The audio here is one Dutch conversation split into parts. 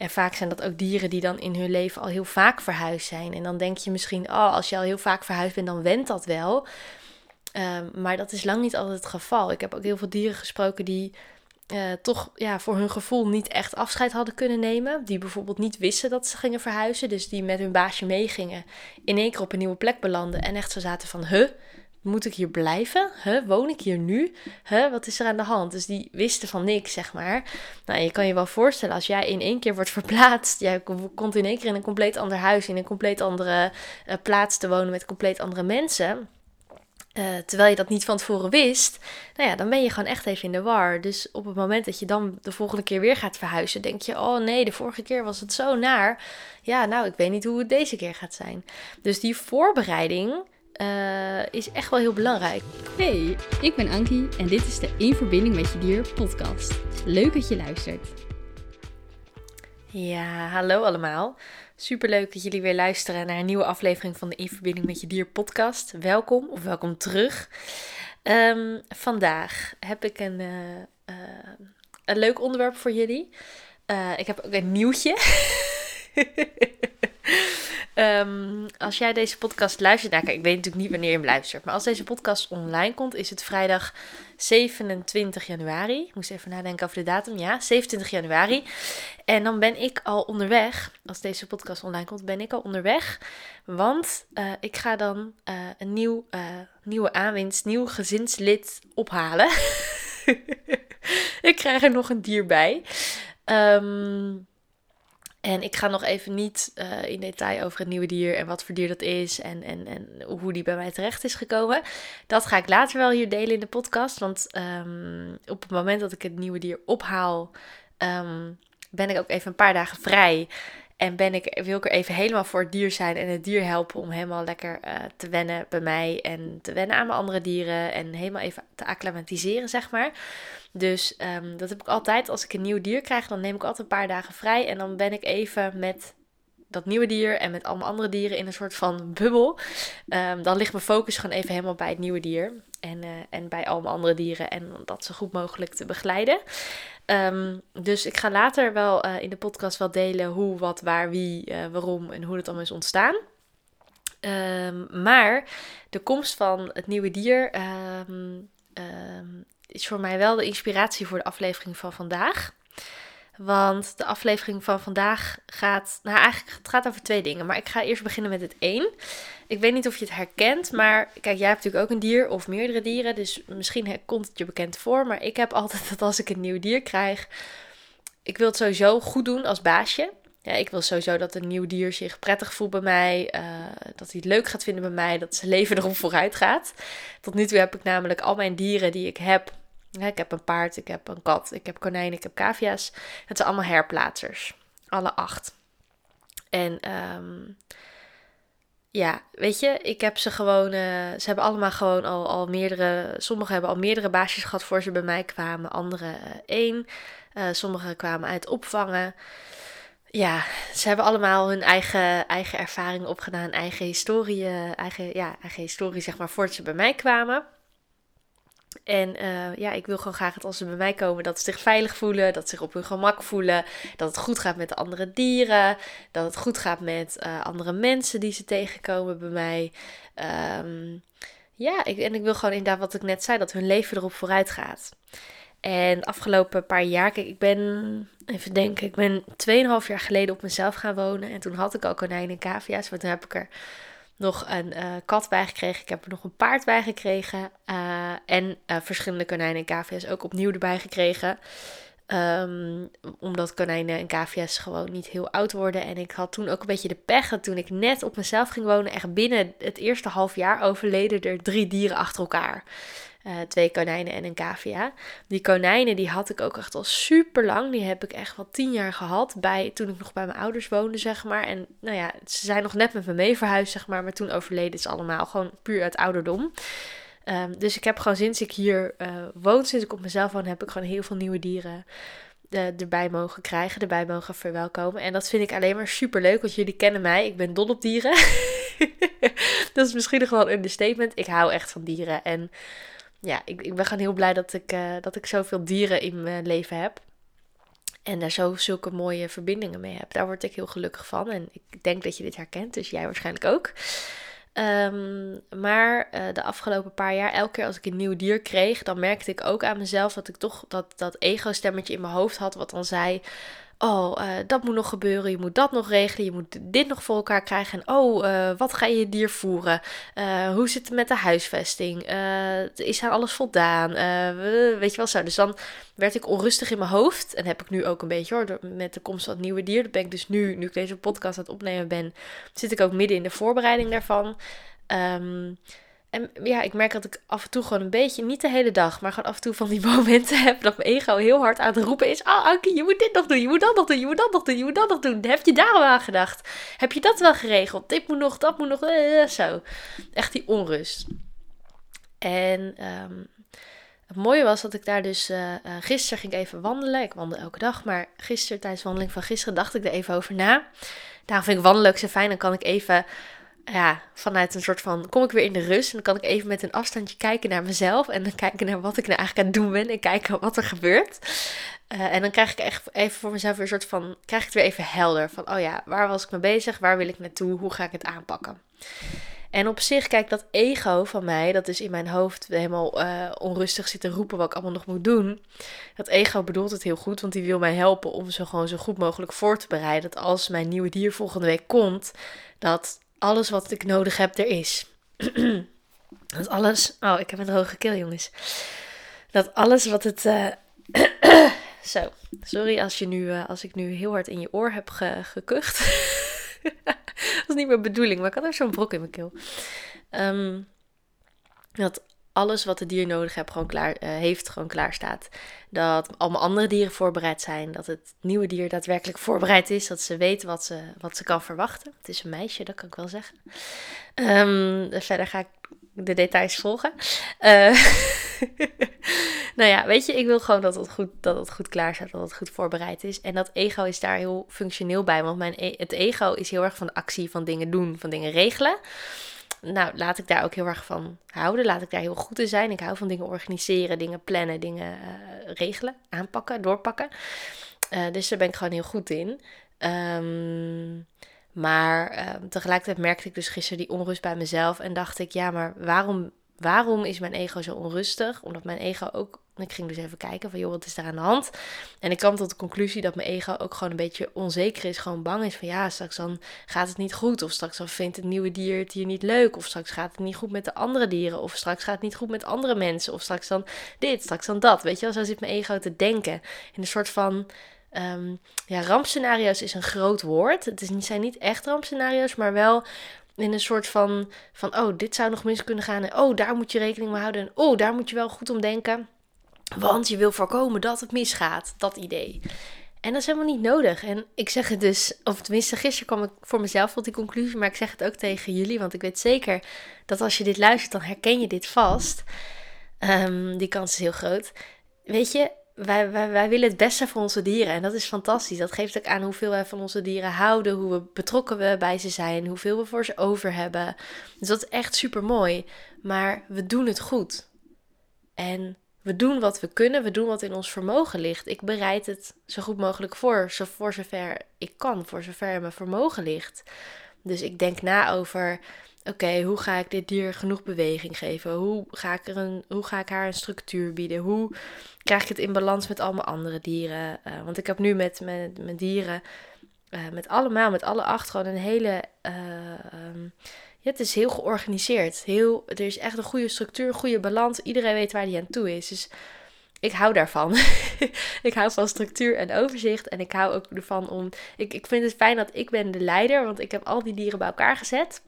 En vaak zijn dat ook dieren die dan in hun leven al heel vaak verhuisd zijn. En dan denk je misschien, oh, als je al heel vaak verhuisd bent, dan went dat wel. Ehm, maar dat is lang niet altijd het geval. Ik heb ook heel veel dieren gesproken die uh, toch ja, voor hun gevoel niet echt afscheid hadden kunnen nemen. Die bijvoorbeeld niet wisten dat ze gingen verhuizen. Dus die met hun baasje meegingen. In één keer op een nieuwe plek belanden. En echt zo zaten van, huh, moet ik hier blijven? Woon ik hier nu? Wat is er aan de hand? Dus die wisten van niks, zeg maar. Nou, je kan je wel voorstellen, als jij in één keer wordt verplaatst. Jij komt in één keer in een compleet ander huis. In een compleet andere uh, plaats te wonen met compleet andere mensen uh, terwijl je dat niet van tevoren wist, nou ja, dan ben je gewoon echt even in de war. Dus op het moment dat je dan de volgende keer weer gaat verhuizen, denk je: oh nee, de vorige keer was het zo naar. Ja, nou, ik weet niet hoe het deze keer gaat zijn. Dus die voorbereiding uh, is echt wel heel belangrijk. Hey, ik ben Ankie en dit is de In Verbinding met Je Dier podcast. Leuk dat je luistert. Ja, hallo allemaal. Superleuk dat jullie weer luisteren naar een nieuwe aflevering van de In Verbinding met Je Dier podcast. Welkom of welkom terug. Um, vandaag heb ik een, uh, uh, een leuk onderwerp voor jullie. Ik heb ook een nieuwtje. Um, als jij deze podcast luistert, nou kijk, ik weet natuurlijk niet wanneer je hem luistert, maar als deze podcast online komt, is het vrijdag 27 januari. Ik moest even nadenken over de datum. Ja, 27 januari. En dan ben ik al onderweg. Als deze podcast online komt, ben ik al onderweg. Want uh, ik ga dan uh, een nieuw, uh, nieuwe aanwinst, nieuw gezinslid ophalen. ik krijg er nog een dier bij. Um, en ik ga nog even niet uh, in detail over het nieuwe dier en wat voor dier dat is en, en, en hoe die bij mij terecht is gekomen. Dat ga ik later wel hier delen in de podcast. Want um, op het moment dat ik het nieuwe dier ophaal, um, ben ik ook even een paar dagen vrij. En ben ik, wil ik er even helemaal voor het dier zijn en het dier helpen om helemaal lekker uh, te wennen bij mij. En te wennen aan mijn andere dieren. En helemaal even te acclimatiseren, zeg maar. Dus um, dat heb ik altijd. Als ik een nieuw dier krijg, dan neem ik altijd een paar dagen vrij. En dan ben ik even met dat nieuwe dier en met allemaal andere dieren in een soort van bubbel. Um, dan ligt mijn focus gewoon even helemaal bij het nieuwe dier. En, uh, en bij allemaal andere dieren. En dat zo goed mogelijk te begeleiden. Um, dus ik ga later wel uh, in de podcast wel delen hoe, wat, waar, wie, uh, waarom en hoe het allemaal is ontstaan. Um, maar de komst van het nieuwe dier is voor mij wel de inspiratie voor de aflevering van vandaag. Want de aflevering van vandaag gaat. Nou, eigenlijk het gaat over twee dingen. Maar ik ga eerst beginnen met het één. Ik weet niet of je het herkent. Maar kijk, jij hebt natuurlijk ook een dier of meerdere dieren. Dus misschien komt het je bekend voor. Maar ik heb altijd dat als ik een nieuw dier krijg. Ik wil het sowieso goed doen als baasje. Ja, ik wil sowieso dat een nieuw dier zich prettig voelt bij mij. Uh, dat hij het leuk gaat vinden bij mij. Dat zijn leven erop vooruit gaat. Tot nu toe heb ik namelijk al mijn dieren die ik heb ik heb een paard, ik heb een kat, ik heb konijnen, ik heb cavia's. Het zijn allemaal herplaatsers. Alle acht. En um, ja, weet je, ik heb ze gewoon. Uh, ze hebben allemaal gewoon al, al meerdere. Sommigen hebben al meerdere baasjes gehad voor ze bij mij kwamen. Anderen uh, één. Uh, sommigen kwamen uit opvangen. Ja, ze hebben allemaal hun eigen, eigen ervaring opgedaan. Eigen historie. Eigen, ja, eigen historie, zeg maar, voordat ze bij mij kwamen. En uh, ja, ik wil gewoon graag dat als ze bij mij komen, dat ze zich veilig voelen, dat ze zich op hun gemak voelen, dat het goed gaat met de andere dieren, dat het goed gaat met uh, andere mensen die ze tegenkomen bij mij. Um, ja, ik, en ik wil gewoon inderdaad wat ik net zei, dat hun leven erop vooruit gaat. En afgelopen paar jaar, kijk, ik ben, even denken, ik ben 2,5 jaar geleden op mezelf gaan wonen. En toen had ik al konijnen en cavia's, maar toen heb ik er nog een uh, kat bijgekregen. Ik heb er nog een paard bij gekregen. Uh, en uh, verschillende konijnen en cavia's ook opnieuw erbij gekregen. Um, omdat konijnen en cavia's gewoon niet heel oud worden. En ik had toen ook een beetje de pech dat toen ik net op mezelf ging wonen, echt binnen het eerste half jaar overleden er drie dieren achter elkaar. Uh, twee konijnen en een cavia. Die konijnen die had ik ook echt al super lang. Die heb ik echt wel tien jaar gehad. Bij, toen ik nog bij mijn ouders woonde, zeg maar. En nou ja, ze zijn nog net met me mee verhuisd, zeg maar. Maar toen overleden ze allemaal. Gewoon puur uit ouderdom. Um, dus ik heb gewoon sinds ik hier uh, woon, sinds ik op mezelf woon, heb ik gewoon heel veel nieuwe dieren uh, erbij mogen krijgen, erbij mogen verwelkomen. En dat vind ik alleen maar super leuk, want jullie kennen mij. Ik ben dol op dieren. dat is misschien nog wel een understatement. Ik hou echt van dieren. En ja, ik, ik ben gewoon heel blij dat ik, uh, dat ik zoveel dieren in mijn leven heb. En daar zo zulke mooie verbindingen mee heb. Daar word ik heel gelukkig van. En ik denk dat je dit herkent, dus jij waarschijnlijk ook. Ehm, maar uh, de afgelopen paar jaar, elke keer als ik een nieuw dier kreeg, dan merkte ik ook aan mezelf dat ik toch dat, dat ego-stemmetje in mijn hoofd had, wat dan zei: oh, uh, dat moet nog gebeuren, je moet dat nog regelen, je moet dit nog voor elkaar krijgen. En oh, uh, wat ga je dier voeren? Uh, hoe zit het met de huisvesting? is aan alles voldaan? weet je wel zo. Dus dan werd ik onrustig in mijn hoofd. En heb ik nu ook een beetje hoor, met de komst van het nieuwe dier. Dat ben ik dus nu, nu ik deze podcast aan het opnemen ben, zit ik ook midden in de voorbereiding daarvan. Um, en ja, ik merk dat ik af en toe gewoon een beetje, niet de hele dag, maar gewoon af en toe van die momenten heb dat mijn ego heel hard aan het roepen is. Oh, Ankie, je moet dit nog doen, je moet dat nog doen, je moet dat nog doen, je moet dat nog doen. Heb je daar wel aan gedacht? Heb je dat wel geregeld? Dit moet nog, dat moet nog, eh, zo. Echt die onrust. En um, het mooie was dat ik daar dus, uh, gisteren ging even wandelen. Ik wandel elke dag, maar gisteren tijdens de wandeling van gisteren dacht ik er even over na. Daarom vind ik wandelen ook zo fijn, dan kan ik even ja, vanuit een soort van, kom ik weer in de rust. En dan kan ik even met een afstandje kijken naar mezelf. En dan kijken naar wat ik nou eigenlijk aan het doen ben. En kijken wat er gebeurt. Uh, en dan krijg ik echt even voor mezelf weer een soort van, krijg ik het weer even helder. Van, oh ja, waar was ik mee bezig? Waar wil ik naartoe? Hoe ga ik het aanpakken? En op zich, kijk, dat ego van mij, dat is in mijn hoofd helemaal uh, onrustig zitten roepen wat ik allemaal nog moet doen. Dat ego bedoelt het heel goed, want die wil mij helpen om zo gewoon zo goed mogelijk voor te bereiden. Dat als mijn nieuwe dier volgende week komt, dat alles wat ik nodig heb er is. dat alles. Oh, ik heb een droge keel, jongens. Dat alles wat het. Uh, zo. Sorry als, je nu, uh, als ik nu heel hard in je oor heb ge gekucht. dat is niet mijn bedoeling, maar ik had er zo'n brok in mijn keel. Um, dat alles wat het dier nodig heeft gewoon, klaar, uh, heeft, gewoon klaar staat. Dat allemaal andere dieren voorbereid zijn. Dat het nieuwe dier daadwerkelijk voorbereid is. Dat ze weet wat ze, wat ze kan verwachten. Het is een meisje, dat kan ik wel zeggen. Um, verder ga ik de details volgen. Uh, nou ja, weet je, ik wil gewoon dat het, goed, dat het goed klaar staat, dat het goed voorbereid is. En dat ego is daar heel functioneel bij. Want mijn e het ego is heel erg van actie, van dingen doen, van dingen regelen nou, laat ik daar ook heel erg van houden. Laat ik daar heel goed in zijn. Ik hou van dingen organiseren, dingen plannen, dingen uh, regelen, aanpakken, doorpakken. Uh, dus daar ben ik gewoon heel goed in. Um, maar uh, tegelijkertijd merkte ik dus gisteren die onrust bij mezelf. En dacht ik, ja, maar waarom, waarom is mijn ego zo onrustig? Omdat mijn ego ook ik ging dus even kijken van, joh, wat is daar aan de hand? En ik kwam tot de conclusie dat mijn ego ook gewoon een beetje onzeker is. Gewoon bang is van, ja, straks dan gaat het niet goed. Of straks dan vindt het nieuwe dier het hier niet leuk. Of straks gaat het niet goed met de andere dieren. Of straks gaat het niet goed met andere mensen. Of straks dan dit, straks dan dat. Weet je wel, zo zit mijn ego te denken. In een soort van... Um, ja, rampscenario's is een groot woord. Het is, zijn niet echt rampscenario's, maar wel in een soort van, van, oh, dit zou nog mis kunnen gaan. En oh, daar moet je rekening mee houden. En oh, daar moet je wel goed om denken. Want je wil voorkomen dat het misgaat, dat idee. En dat is helemaal niet nodig. En ik zeg het dus, of tenminste, gisteren kwam ik voor mezelf tot die conclusie, maar ik zeg het ook tegen jullie, want ik weet zeker dat als je dit luistert, dan herken je dit vast. Um, die kans is heel groot. Weet je, wij, wij, wij willen het beste voor onze dieren en dat is fantastisch. Dat geeft ook aan hoeveel wij van onze dieren houden, hoe we betrokken we bij ze zijn, hoeveel we voor ze over hebben. Dus dat is echt super mooi. Maar we doen het goed. En we doen wat we kunnen, we doen wat in ons vermogen ligt. Ik bereid het zo goed mogelijk voor, zo voor zover ik kan, voor zover mijn vermogen ligt. Dus ik denk na over, oké, hoe ga ik dit dier genoeg beweging geven? Hoe ga, ik er een, hoe ga ik haar een structuur bieden? Hoe krijg ik het in balans met al mijn andere dieren? Uh, want ik heb nu met mijn dieren, uh, met allemaal, met alle acht, gewoon een hele... Uh, um, ja, het is heel georganiseerd. Heel, er is echt een goede structuur, goede balans. Iedereen weet waar hij aan toe is. Dus ik hou daarvan. ik hou van structuur en overzicht. En ik hou ook ervan om. Ik, ik vind het fijn dat ik ben de leider, want ik heb al die dieren bij elkaar gezet.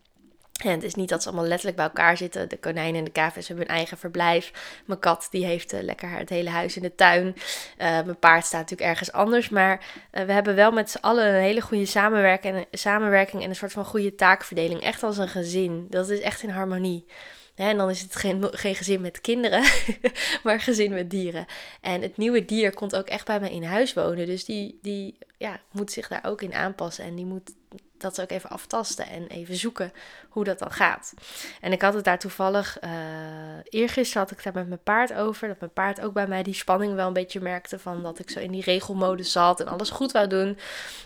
En het is niet dat ze allemaal letterlijk bij elkaar zitten. De konijnen en de kavis hebben hun eigen verblijf. Mijn kat die heeft uh, lekker het hele huis in de tuin. Uh, mijn paard staat natuurlijk ergens anders. Maar uh, we hebben wel met z'n allen een hele goede samenwerking, samenwerking en een soort van goede taakverdeling. Echt als een gezin. Dat is echt in harmonie. en dan is het geen, geen gezin met kinderen, maar gezin met dieren. En het nieuwe dier komt ook echt bij mij in huis wonen. Dus die, die ja, moet zich daar ook in aanpassen. En die moet dat ook even aftasten en even zoeken hoe dat dan gaat. En ik had het daar toevallig, uh, eergisteren had ik daar met mijn paard over, dat mijn paard ook bij mij die spanning wel een beetje merkte van dat ik zo in die regelmode zat en alles goed wou doen.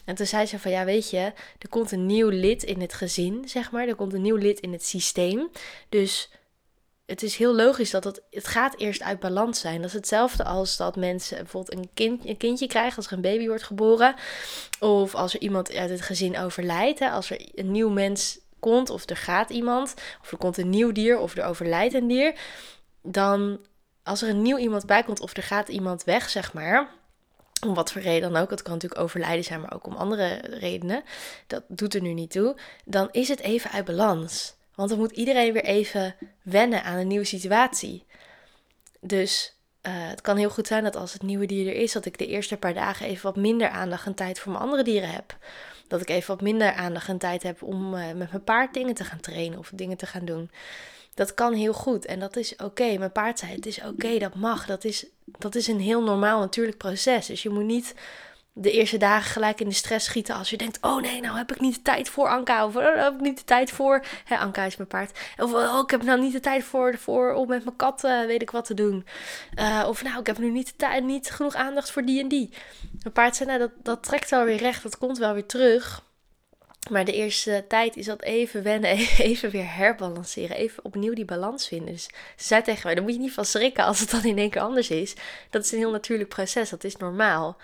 En toen zei ze van, ja weet je, er komt een nieuw lid in het gezin, zeg maar, er komt een nieuw lid in het systeem. Dus het is heel logisch dat het, het gaat eerst uit balans zijn. Dat is hetzelfde als dat mensen bijvoorbeeld een, kind, een kindje krijgen als er een baby wordt geboren. Of als er iemand uit het gezin overlijdt. Hè, als er een nieuw mens komt of er gaat iemand. Of er komt een nieuw dier of er overlijdt een dier. Dan als er een nieuw iemand bij komt of er gaat iemand weg, zeg maar. Om wat voor reden dan ook. Het kan natuurlijk overlijden zijn, maar ook om andere redenen. Dat doet er nu niet toe. Dan is het even uit balans. Want dan moet iedereen weer even wennen aan een nieuwe situatie. Dus uh, het kan heel goed zijn dat als het nieuwe dier er is, dat ik de eerste paar dagen even wat minder aandacht en tijd voor mijn andere dieren heb. Dat ik even wat minder aandacht en tijd heb om uh, met mijn paard dingen te gaan trainen of dingen te gaan doen. Dat kan heel goed en dat is oké. Mijn paard zei: Het is oké, dat mag. Dat is, dat is een heel normaal, natuurlijk proces. Dus je moet niet de eerste dagen gelijk in de stress schieten als je denkt, oh nee, nou heb ik niet de tijd voor Anka. Of oh, heb ik niet de tijd voor, hè, Anka is mijn paard. Of oh, ik heb nou niet de tijd voor, voor om met mijn kat uh, weet ik wat te doen. Uh, of nou, ik heb nu niet, de niet genoeg aandacht voor die en die. Mijn paard zei, nou dat, dat trekt wel weer recht, dat komt wel weer terug. Maar de eerste tijd is dat even wennen, even weer herbalanceren, even opnieuw die balans vinden. Dus ze zei tegen mij, daar moet je niet van schrikken als het dan in één keer anders is. Dat is een heel natuurlijk proces, dat is normaal.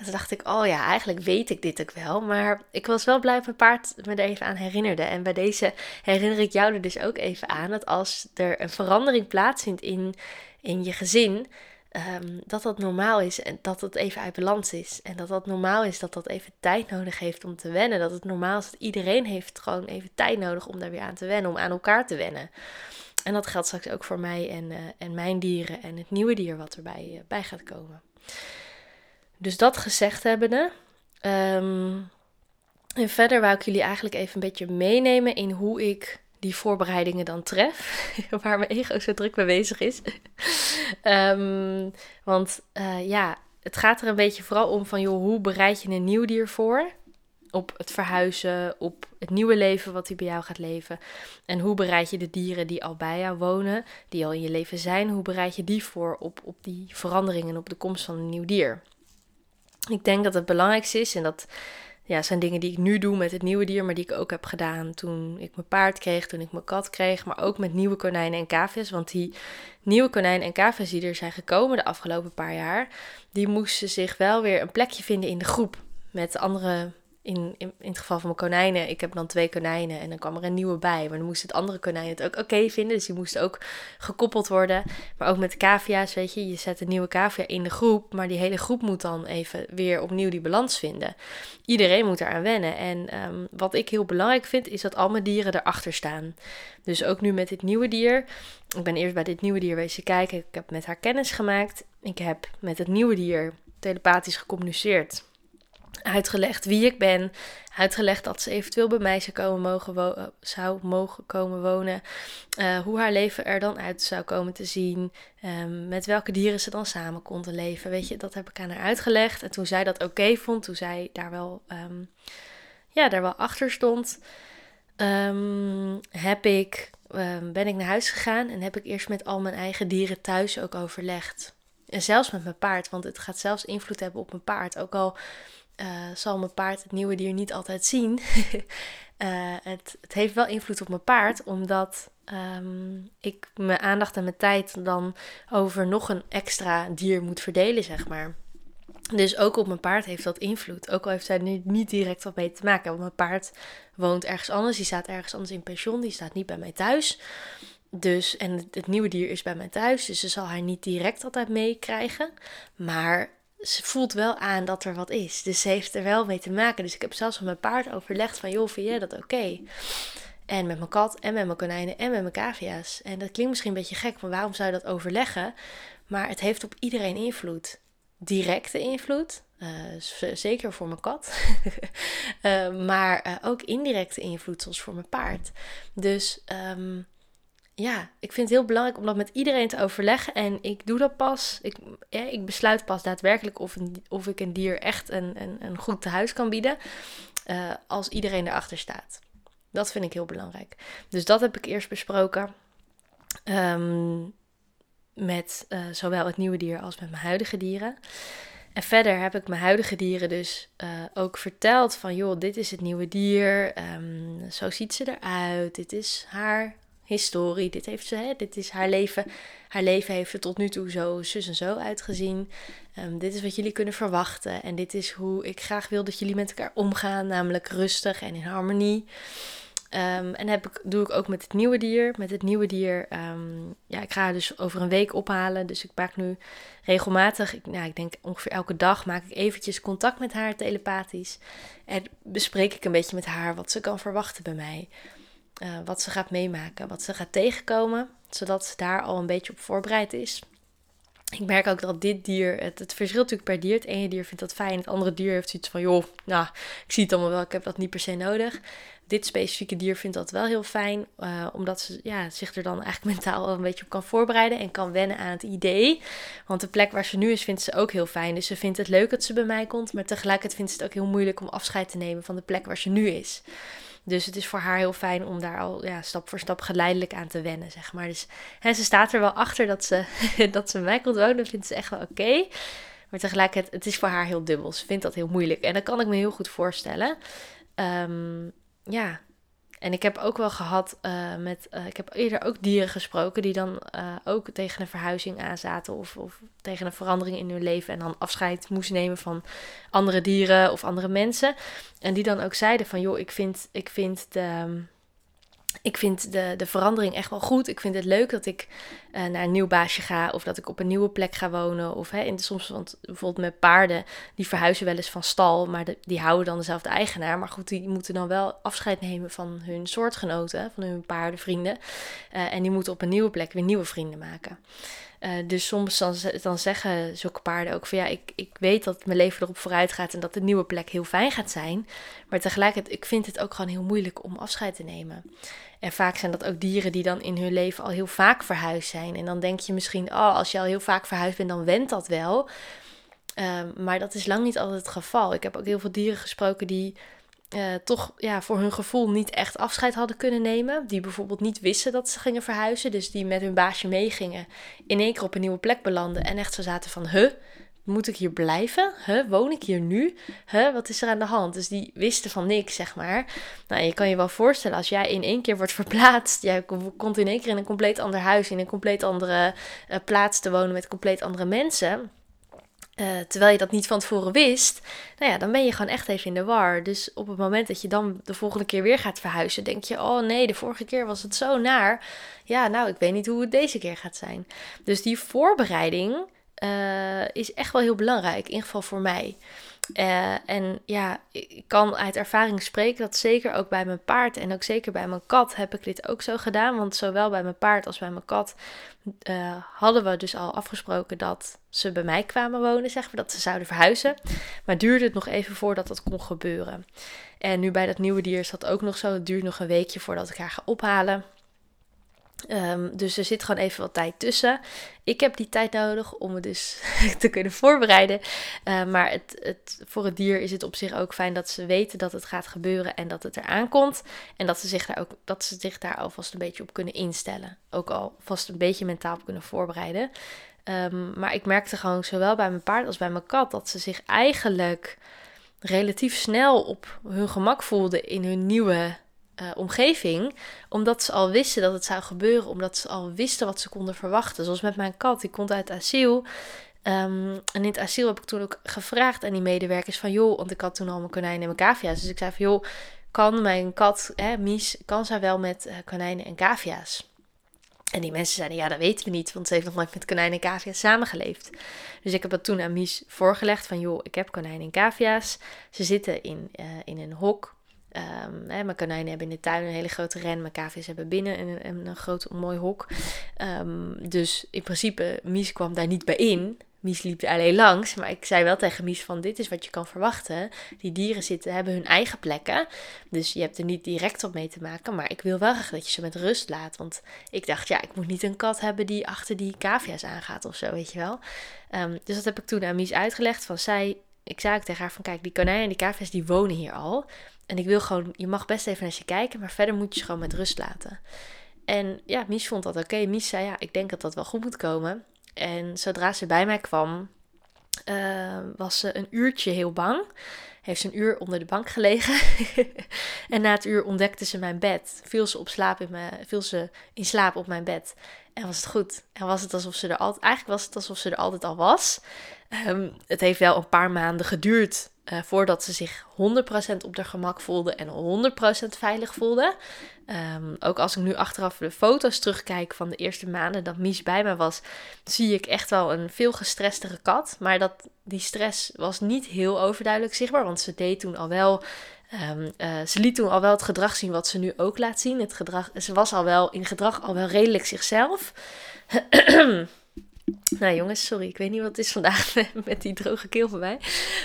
En toen dacht ik, oh ja, eigenlijk weet ik dit ook wel. Maar ik was wel blij dat mijn paard me er even aan herinnerde. En bij deze herinner ik jou er dus ook even aan dat als er een verandering plaatsvindt in, in je gezin, ehm, dat dat normaal is en dat het even uit balans is. En dat dat normaal is dat dat even tijd nodig heeft om te wennen. Dat het normaal is dat iedereen heeft gewoon even tijd nodig om daar weer aan te wennen, om aan elkaar te wennen. En dat geldt straks ook voor mij en, uh, en mijn dieren en het nieuwe dier wat erbij uh, bij gaat komen. Dus dat gezegd hebbende. Um, en verder wou ik jullie eigenlijk even een beetje meenemen in hoe ik die voorbereidingen dan tref. waar mijn ego zo druk mee bezig is. um, want uh, ja, het gaat er een beetje vooral om van, joh, hoe bereid je een nieuw dier voor? Op het verhuizen, op het nieuwe leven wat hij bij jou gaat leven. En hoe bereid je de dieren die al bij jou wonen, die al in je leven zijn, hoe bereid je die voor op, op die veranderingen, op de komst van een nieuw dier? Ik denk dat het belangrijkste is, en dat ja, zijn dingen die ik nu doe met het nieuwe dier, maar die ik ook heb gedaan toen ik mijn paard kreeg, toen ik mijn kat kreeg, maar ook met nieuwe konijnen en cavia's. Want die nieuwe konijnen en cavia's die er zijn gekomen de afgelopen paar jaar, die moesten zich wel weer een plekje vinden in de groep met andere in, in, in, het geval van mijn konijnen, ik heb dan twee konijnen en dan kwam er een nieuwe bij. Maar dan moest het andere konijn het ook oké vinden. Dus die moest ook gekoppeld worden. Maar ook met de cavia's, weet je, je zet een nieuwe cavia in de groep. Maar die hele groep moet dan even weer opnieuw die balans vinden. Iedereen moet eraan wennen. En um, wat ik heel belangrijk vind, is dat al mijn dieren erachter staan. Dus ook nu met dit nieuwe dier. Ik ben eerst bij dit nieuwe dier wezen kijken. Ik heb met haar kennis gemaakt. Ik heb met het nieuwe dier telepathisch gecommuniceerd uitgelegd wie ik ben. Uitgelegd dat ze eventueel bij mij zou, komen mogen, zou mogen komen wonen. Uh, hoe haar leven er dan uit zou komen te zien. Um, met welke dieren ze dan samen konden leven. Weet je, dat heb ik aan haar uitgelegd. En toen zij dat oké vond, toen zij daar wel, um, ja, daar wel achter stond, um, heb ik, ben ik naar huis gegaan en heb ik eerst met al mijn eigen dieren thuis ook overlegd. En zelfs met mijn paard, want het gaat zelfs invloed hebben op mijn paard. Ook al uh, zal mijn paard het nieuwe dier niet altijd zien. uh, het, het, heeft wel invloed op mijn paard, omdat um, ik mijn aandacht en mijn tijd dan over nog een extra dier moet verdelen, zeg maar. Dus ook op mijn paard heeft dat invloed. Ook al heeft zij er niet direct wat mee te maken. Want mijn paard woont ergens anders. Die staat ergens anders in pensioen. Die staat niet bij mij thuis. Dus, en het, het nieuwe dier is bij mij thuis. Dus ze zal haar niet direct altijd meekrijgen. Maar ze voelt wel aan dat er wat is. Dus ze heeft er wel mee te maken. Dus ik heb zelfs met mijn paard overlegd van, joh, vind jij dat oké? En met mijn kat en met mijn konijnen en met mijn cavia's. En dat klinkt misschien een beetje gek, maar waarom zou je dat overleggen? Maar het heeft op iedereen invloed. Directe invloed, uh, zeker voor mijn kat. uh, maar uh, ook indirecte invloed, zoals voor mijn paard. Dus um, ja, ik vind het heel belangrijk om dat met iedereen te overleggen. En ik doe dat pas. Ik, ik besluit pas daadwerkelijk of, een, of ik een dier echt een, een, een goed tehuis kan bieden. uh, als iedereen erachter staat. Dat vind ik heel belangrijk. Dus dat heb ik eerst besproken. Um, met uh, zowel het nieuwe dier als met mijn huidige dieren. En verder heb ik mijn huidige dieren dus uh, ook verteld van, joh, dit is het nieuwe dier, um, zo ziet ze eruit, dit is haar historie, dit, heeft ze, hè, dit is haar leven. Haar leven heeft er tot nu toe zo zus en zo uitgezien. Um, dit is wat jullie kunnen verwachten en dit is hoe ik graag wil dat jullie met elkaar omgaan, namelijk rustig en in harmonie. Um, en heb ik, doe ik ook met het nieuwe dier. Met het nieuwe dier, um, ja, ik ga dus over een week ophalen. Dus ik maak nu regelmatig, ik, nou, ik denk ongeveer elke dag, maak ik eventjes contact met haar telepathisch. En bespreek ik een beetje met haar wat ze kan verwachten bij mij. Uh, wat ze gaat meemaken, wat ze gaat tegenkomen. Zodat ze daar al een beetje op voorbereid is. Ik merk ook dat dit dier, het, het verschilt natuurlijk per dier. Het ene dier vindt dat fijn, het andere dier heeft zoiets van, joh, nou, ik zie het allemaal wel, ik heb dat niet per se nodig dit specifieke dier vindt dat wel heel fijn, uh, omdat ze ja, zich er dan eigenlijk mentaal wel een beetje op kan voorbereiden en kan wennen aan het idee. Want de plek waar ze nu is, vindt ze ook heel fijn. Dus ze vindt het leuk dat ze bij mij komt, maar tegelijkertijd vindt ze het ook heel moeilijk om afscheid te nemen van de plek waar ze nu is. Dus het is voor haar heel fijn om daar al ja, stap voor stap geleidelijk aan te wennen, zeg maar. Dus hè, ze staat er wel achter dat ze, dat ze mij komt wonen, vindt ze echt wel oké. Maar tegelijkertijd, het is voor haar heel dubbel. Ze vindt dat heel moeilijk. En dat kan ik me heel goed voorstellen. Um, ja, en ik heb ook wel gehad uh, met. Uh, ik heb eerder ook dieren gesproken die dan uh, ook tegen een verhuizing aanzaten. Of, of tegen een verandering in hun leven. En dan afscheid moesten nemen van andere dieren of andere mensen. En die dan ook zeiden van joh, ik vind, ik vind de ik vind de, de verandering echt wel goed. Ik vind het leuk dat ik uh, naar een nieuw baasje ga. Of dat ik op een nieuwe plek ga wonen. Of hè, in de, soms, want bijvoorbeeld met paarden, die verhuizen wel eens van stal. Maar die houden dan dezelfde eigenaar. Maar goed, die moeten dan wel afscheid nemen van hun soortgenoten. Van hun paardenvrienden. Uh, en die moeten op een nieuwe plek weer nieuwe vrienden maken. Uh, dus soms dan, dan zeggen zulke paarden ook van ja, ik, ik weet dat mijn leven erop vooruit gaat en dat de nieuwe plek heel fijn gaat zijn. Maar tegelijkertijd, ik vind het ook gewoon heel moeilijk om afscheid te nemen. En vaak zijn dat ook dieren die dan in hun leven al heel vaak verhuisd zijn. En dan denk je misschien, oh, als je al heel vaak verhuisd bent, dan went dat wel. Um, maar dat is lang niet altijd het geval. Ik heb ook heel veel dieren gesproken die uh, toch ja, voor hun gevoel niet echt afscheid hadden kunnen nemen. Die bijvoorbeeld niet wisten dat ze gingen verhuizen. Dus die met hun baasje meegingen. In één keer op een nieuwe plek belanden. En echt zo zaten van, huh, moet ik hier blijven? Huh, woon ik hier nu? Huh, wat is er aan de hand? Dus die wisten van niks, zeg maar. Nou, je kan je wel voorstellen, als jij in één keer wordt verplaatst. Jij komt in één keer in een compleet ander huis. In een compleet andere uh, plaats te wonen met compleet andere mensen uh, terwijl je dat niet van tevoren wist, nou ja, dan ben je gewoon echt even in de war. Dus op het moment dat je dan de volgende keer weer gaat verhuizen, denk je: oh nee, de vorige keer was het zo naar. Ja, nou, ik weet niet hoe het deze keer gaat zijn. Dus die voorbereiding uh, is echt wel heel belangrijk, in ieder geval voor mij. Uh, en ja, ik kan uit ervaring spreken dat zeker ook bij mijn paard en ook zeker bij mijn kat heb ik dit ook zo gedaan. Want zowel bij mijn paard als bij mijn kat uh, hadden we dus al afgesproken dat ze bij mij kwamen wonen, zeg maar, dat ze zouden verhuizen. Maar duurde het nog even voordat dat kon gebeuren. En nu bij dat nieuwe dier is dat ook nog zo. Het duurt nog een weekje voordat ik haar ga ophalen. Um, dus er zit gewoon even wat tijd tussen. Ik heb die tijd nodig om me dus te kunnen voorbereiden. Uh, maar het, het, voor het dier is het op zich ook fijn dat ze weten dat het gaat gebeuren en dat het eraan komt. En dat ze zich daar, ook, dat ze zich daar alvast een beetje op kunnen instellen. Ook al vast een beetje mentaal op kunnen voorbereiden. Um, maar ik merkte gewoon zowel bij mijn paard als bij mijn kat dat ze zich eigenlijk relatief snel op hun gemak voelden in hun nieuwe uh, omgeving, omdat ze al wisten dat het zou gebeuren, omdat ze al wisten wat ze konden verwachten. Zoals met mijn kat, die komt uit asiel. Um, en in het asiel heb ik toen ook gevraagd aan die medewerkers van, joh, want ik had toen al mijn konijnen en mijn cavia's. Dus ik zei van, joh, kan mijn kat, hè, Mies, kan zij wel met uh, konijnen en cavia's? En die mensen zeiden, ja, dat weten we niet, want ze heeft nog nooit met konijnen en cavia's samengeleefd. Dus ik heb dat toen aan Mies voorgelegd van, joh, ik heb konijnen en cavia's. Ze zitten in, uh, in een hok Um, hè, mijn konijnen hebben in de tuin een hele grote ren. Mijn cavia's hebben binnen een, een, groot mooi hok. Um, dus in principe, Mies kwam daar niet bij in. Mies liep alleen langs. Maar ik zei wel tegen Mies van dit is wat je kan verwachten. Die dieren zitten, hebben hun eigen plekken. Dus je hebt er niet direct op mee te maken. Maar ik wil wel graag dat je ze met rust laat. Want ik dacht, ja, ik moet niet een kat hebben die achter die cavia's aangaat of zo, weet je wel. Um, dus dat heb ik toen aan Mies uitgelegd. Van zij ik zei ook tegen haar van, kijk, die konijnen en die cavia die wonen hier al. En ik wil gewoon, je mag best even naar ze kijken, maar verder moet je ze gewoon met rust laten. En ja, Mies vond dat oké. Mies zei, ja, ik denk dat dat wel goed moet komen. En zodra ze bij mij kwam, uh, was ze een uurtje heel bang. Heeft ze een uur onder de bank gelegen. en na het uur ontdekte ze mijn bed. Viel ze, op slaap in mijn, viel ze in slaap op mijn bed. En was het goed. En was het alsof ze er altijd. Eigenlijk was het alsof ze er altijd al was. Um, het heeft wel een paar maanden geduurd uh, voordat ze zich 100% op haar gemak voelde en 100% veilig voelde. Um, ook als ik nu achteraf de foto's terugkijk van de eerste maanden dat Mies bij me was, zie ik echt wel een veel gestrestere kat. Maar dat, die stress was niet heel overduidelijk zichtbaar, want ze deed toen al wel. Um, uh, ze liet toen al wel het gedrag zien wat ze nu ook laat zien. Het gedrag, ze was al wel in gedrag al wel redelijk zichzelf. Nou jongens, sorry, ik weet niet wat het is vandaag met die droge keel van mij.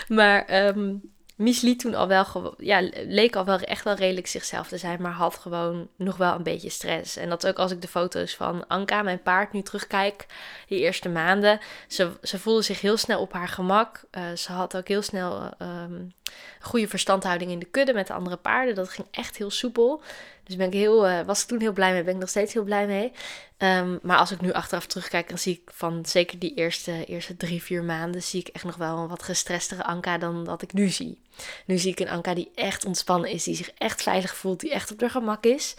Maar um, Mies liet toen al wel, ja, leek al wel echt wel redelijk zichzelf te zijn, maar had gewoon nog wel een beetje stress. En dat ook als ik de foto's van Anka, mijn paard, nu terugkijk, die eerste maanden. Ze, voelde zich heel snel op haar gemak. Uh, ze had ook heel snel um, goede verstandhouding in de kudde met de andere paarden. Dat ging echt heel soepel. Dus ben ik heel, uh, was ik toen heel blij mee, ben ik nog steeds heel blij mee. Um, maar als ik nu achteraf terugkijk, dan zie ik van zeker die eerste, eerste drie, vier maanden, zie ik echt nog wel een wat gestrestere Anka dan dat ik nu zie. Nu zie ik een Anka die echt ontspannen is, die zich echt veilig voelt, die echt op haar gemak is.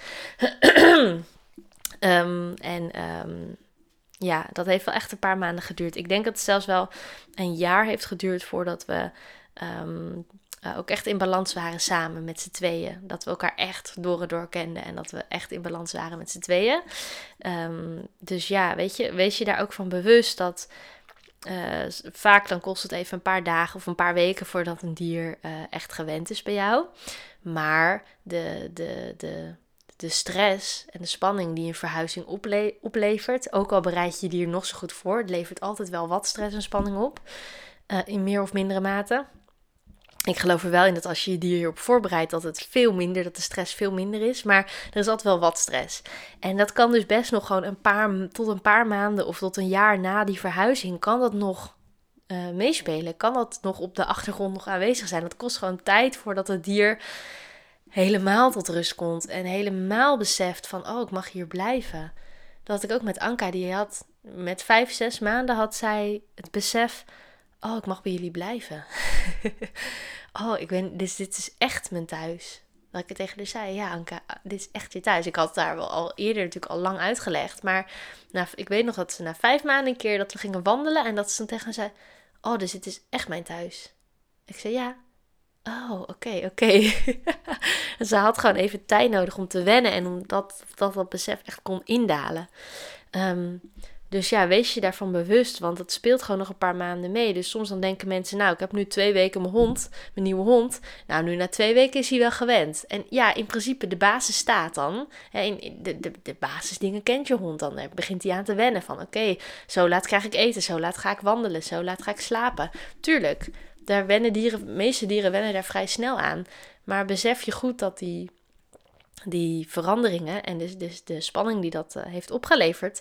um, en um, ja, dat heeft wel echt een paar maanden geduurd. Ik denk dat het zelfs wel een jaar heeft geduurd voordat we um, uh, ook echt in balans waren samen met z'n tweeën. Dat we elkaar echt door en door kenden en dat we echt in balans waren met z'n tweeën. Um, dus ja, weet je, wees je daar ook van bewust dat uh, vaak dan kost het even een paar dagen of een paar weken voordat een dier uh, echt gewend is bij jou. Maar de, de, de, de stress en de spanning die een verhuizing ople oplevert, ook al bereid je dier nog zo goed voor, het levert altijd wel wat stress en spanning op. In meer of mindere mate ik geloof er wel in dat als je je dier hierop voorbereidt, dat het veel minder, dat de stress veel minder is. Maar er is altijd wel wat stress. En dat kan dus best nog gewoon een paar, tot een paar maanden of tot een jaar na die verhuizing, kan dat nog uh, meespelen. Kan dat nog op de achtergrond nog aanwezig zijn. Dat kost gewoon tijd voordat het dier helemaal tot rust komt. En helemaal beseft van, oh, ik mag hier blijven. Dat ik ook met Anka, die had met vijf, zes maanden had zij het besef oh, ik mag bij jullie blijven. oh, ik ben, dus dit is echt mijn thuis. Dat ik het tegen haar zei, ja Anka, dit is echt je thuis. Ik had daar wel al eerder natuurlijk al lang uitgelegd. Maar nou, ik weet nog dat ze na vijf maanden een keer dat we gingen wandelen. En dat ze dan tegen me zei, oh, dus dit is echt mijn thuis. Ik zei, ja. Oh, oké, oké. Ze had gewoon even tijd nodig om te wennen. En omdat dat, dat besef echt kon indalen. Um, dus ja, wees je daarvan bewust, want het speelt gewoon nog een paar maanden mee. Dus soms dan denken mensen, nou, ik heb nu twee weken mijn hond, mijn nieuwe hond. Nou, nu na twee weken is hij wel gewend. En ja, in principe, de basis staat dan. De, de, de basisdingen kent je hond dan. Daar begint hij aan te wennen van, oké, zo laat krijg ik eten, zo laat ga ik wandelen, zo laat ga ik slapen. Tuurlijk, daar wennen dieren, de meeste dieren wennen daar vrij snel aan. Maar besef je goed dat die die veranderingen en dus, dus de spanning die dat uh, heeft opgeleverd,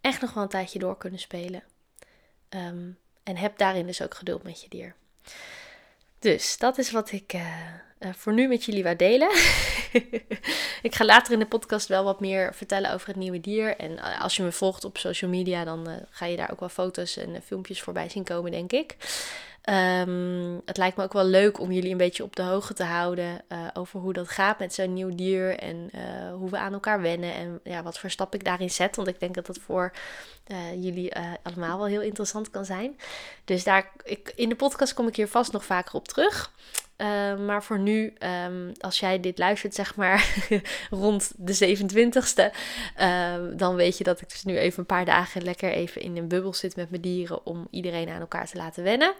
echt nog wel een tijdje door kunnen spelen. Um, en heb daarin dus ook geduld met je dier. Dus dat is wat ik uh, uh, voor nu met jullie wou delen. ik ga later in de podcast wel wat meer vertellen over het nieuwe dier. En uh, als je me volgt op social media, dan ga je daar ook wel foto's en filmpjes voorbij zien komen, denk ik. Um, het lijkt me ook wel leuk om jullie een beetje op de hoogte te houden uh, over hoe dat gaat met zo'n nieuw dier en uh, hoe we aan elkaar wennen en ja, wat voor stap ik daarin zet. Want ik denk dat dat voor uh, jullie allemaal wel heel interessant kan zijn. Dus daar, ik, in de podcast kom ik hier vast nog vaker op terug. Uh, maar voor nu, um, als jij dit luistert, zeg maar rond de 27ste, uh, dan weet je dat ik dus nu even een paar dagen lekker even in een bubbel zit met mijn dieren om iedereen aan elkaar te laten wennen.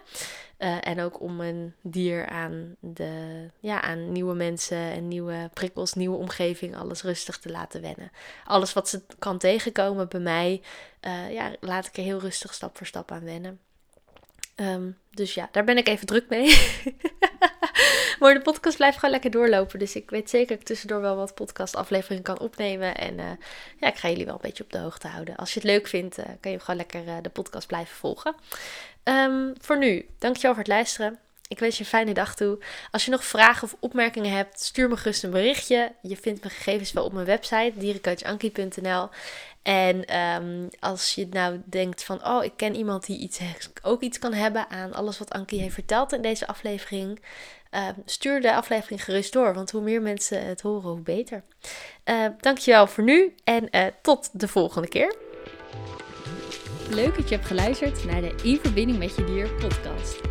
Uh, en ook om een dier aan, de, ja, aan nieuwe mensen en nieuwe prikkels, nieuwe omgeving, alles rustig te laten wennen. Alles wat ze kan tegenkomen bij mij, ja, laat ik er heel rustig stap voor stap aan wennen. Um, dus ja, daar ben ik even druk mee. maar de podcast blijft gewoon lekker doorlopen. Dus ik weet zeker dat ik tussendoor wel wat podcastafleveringen kan opnemen. En uh, ja, ik ga jullie wel een beetje op de hoogte houden. Als je het leuk vindt, uh, kan je gewoon lekker uh, de podcast blijven volgen. Um, voor nu, dankjewel voor het luisteren. Ik wens je een fijne dag toe. Als je nog vragen of opmerkingen hebt, stuur me gerust een berichtje. Je vindt mijn gegevens wel op mijn website, dierencoachankie.nl. En ehm, als je nou denkt van, oh, ik ken iemand die iets, ook iets kan hebben aan alles wat Ankie heeft verteld in deze aflevering. Ehm, stuur de aflevering gerust door, want hoe meer mensen het horen, hoe beter. Uh, dankjewel voor nu en uh, tot de volgende keer. Leuk dat je hebt geluisterd naar de In Verbinding met Je Dier podcast.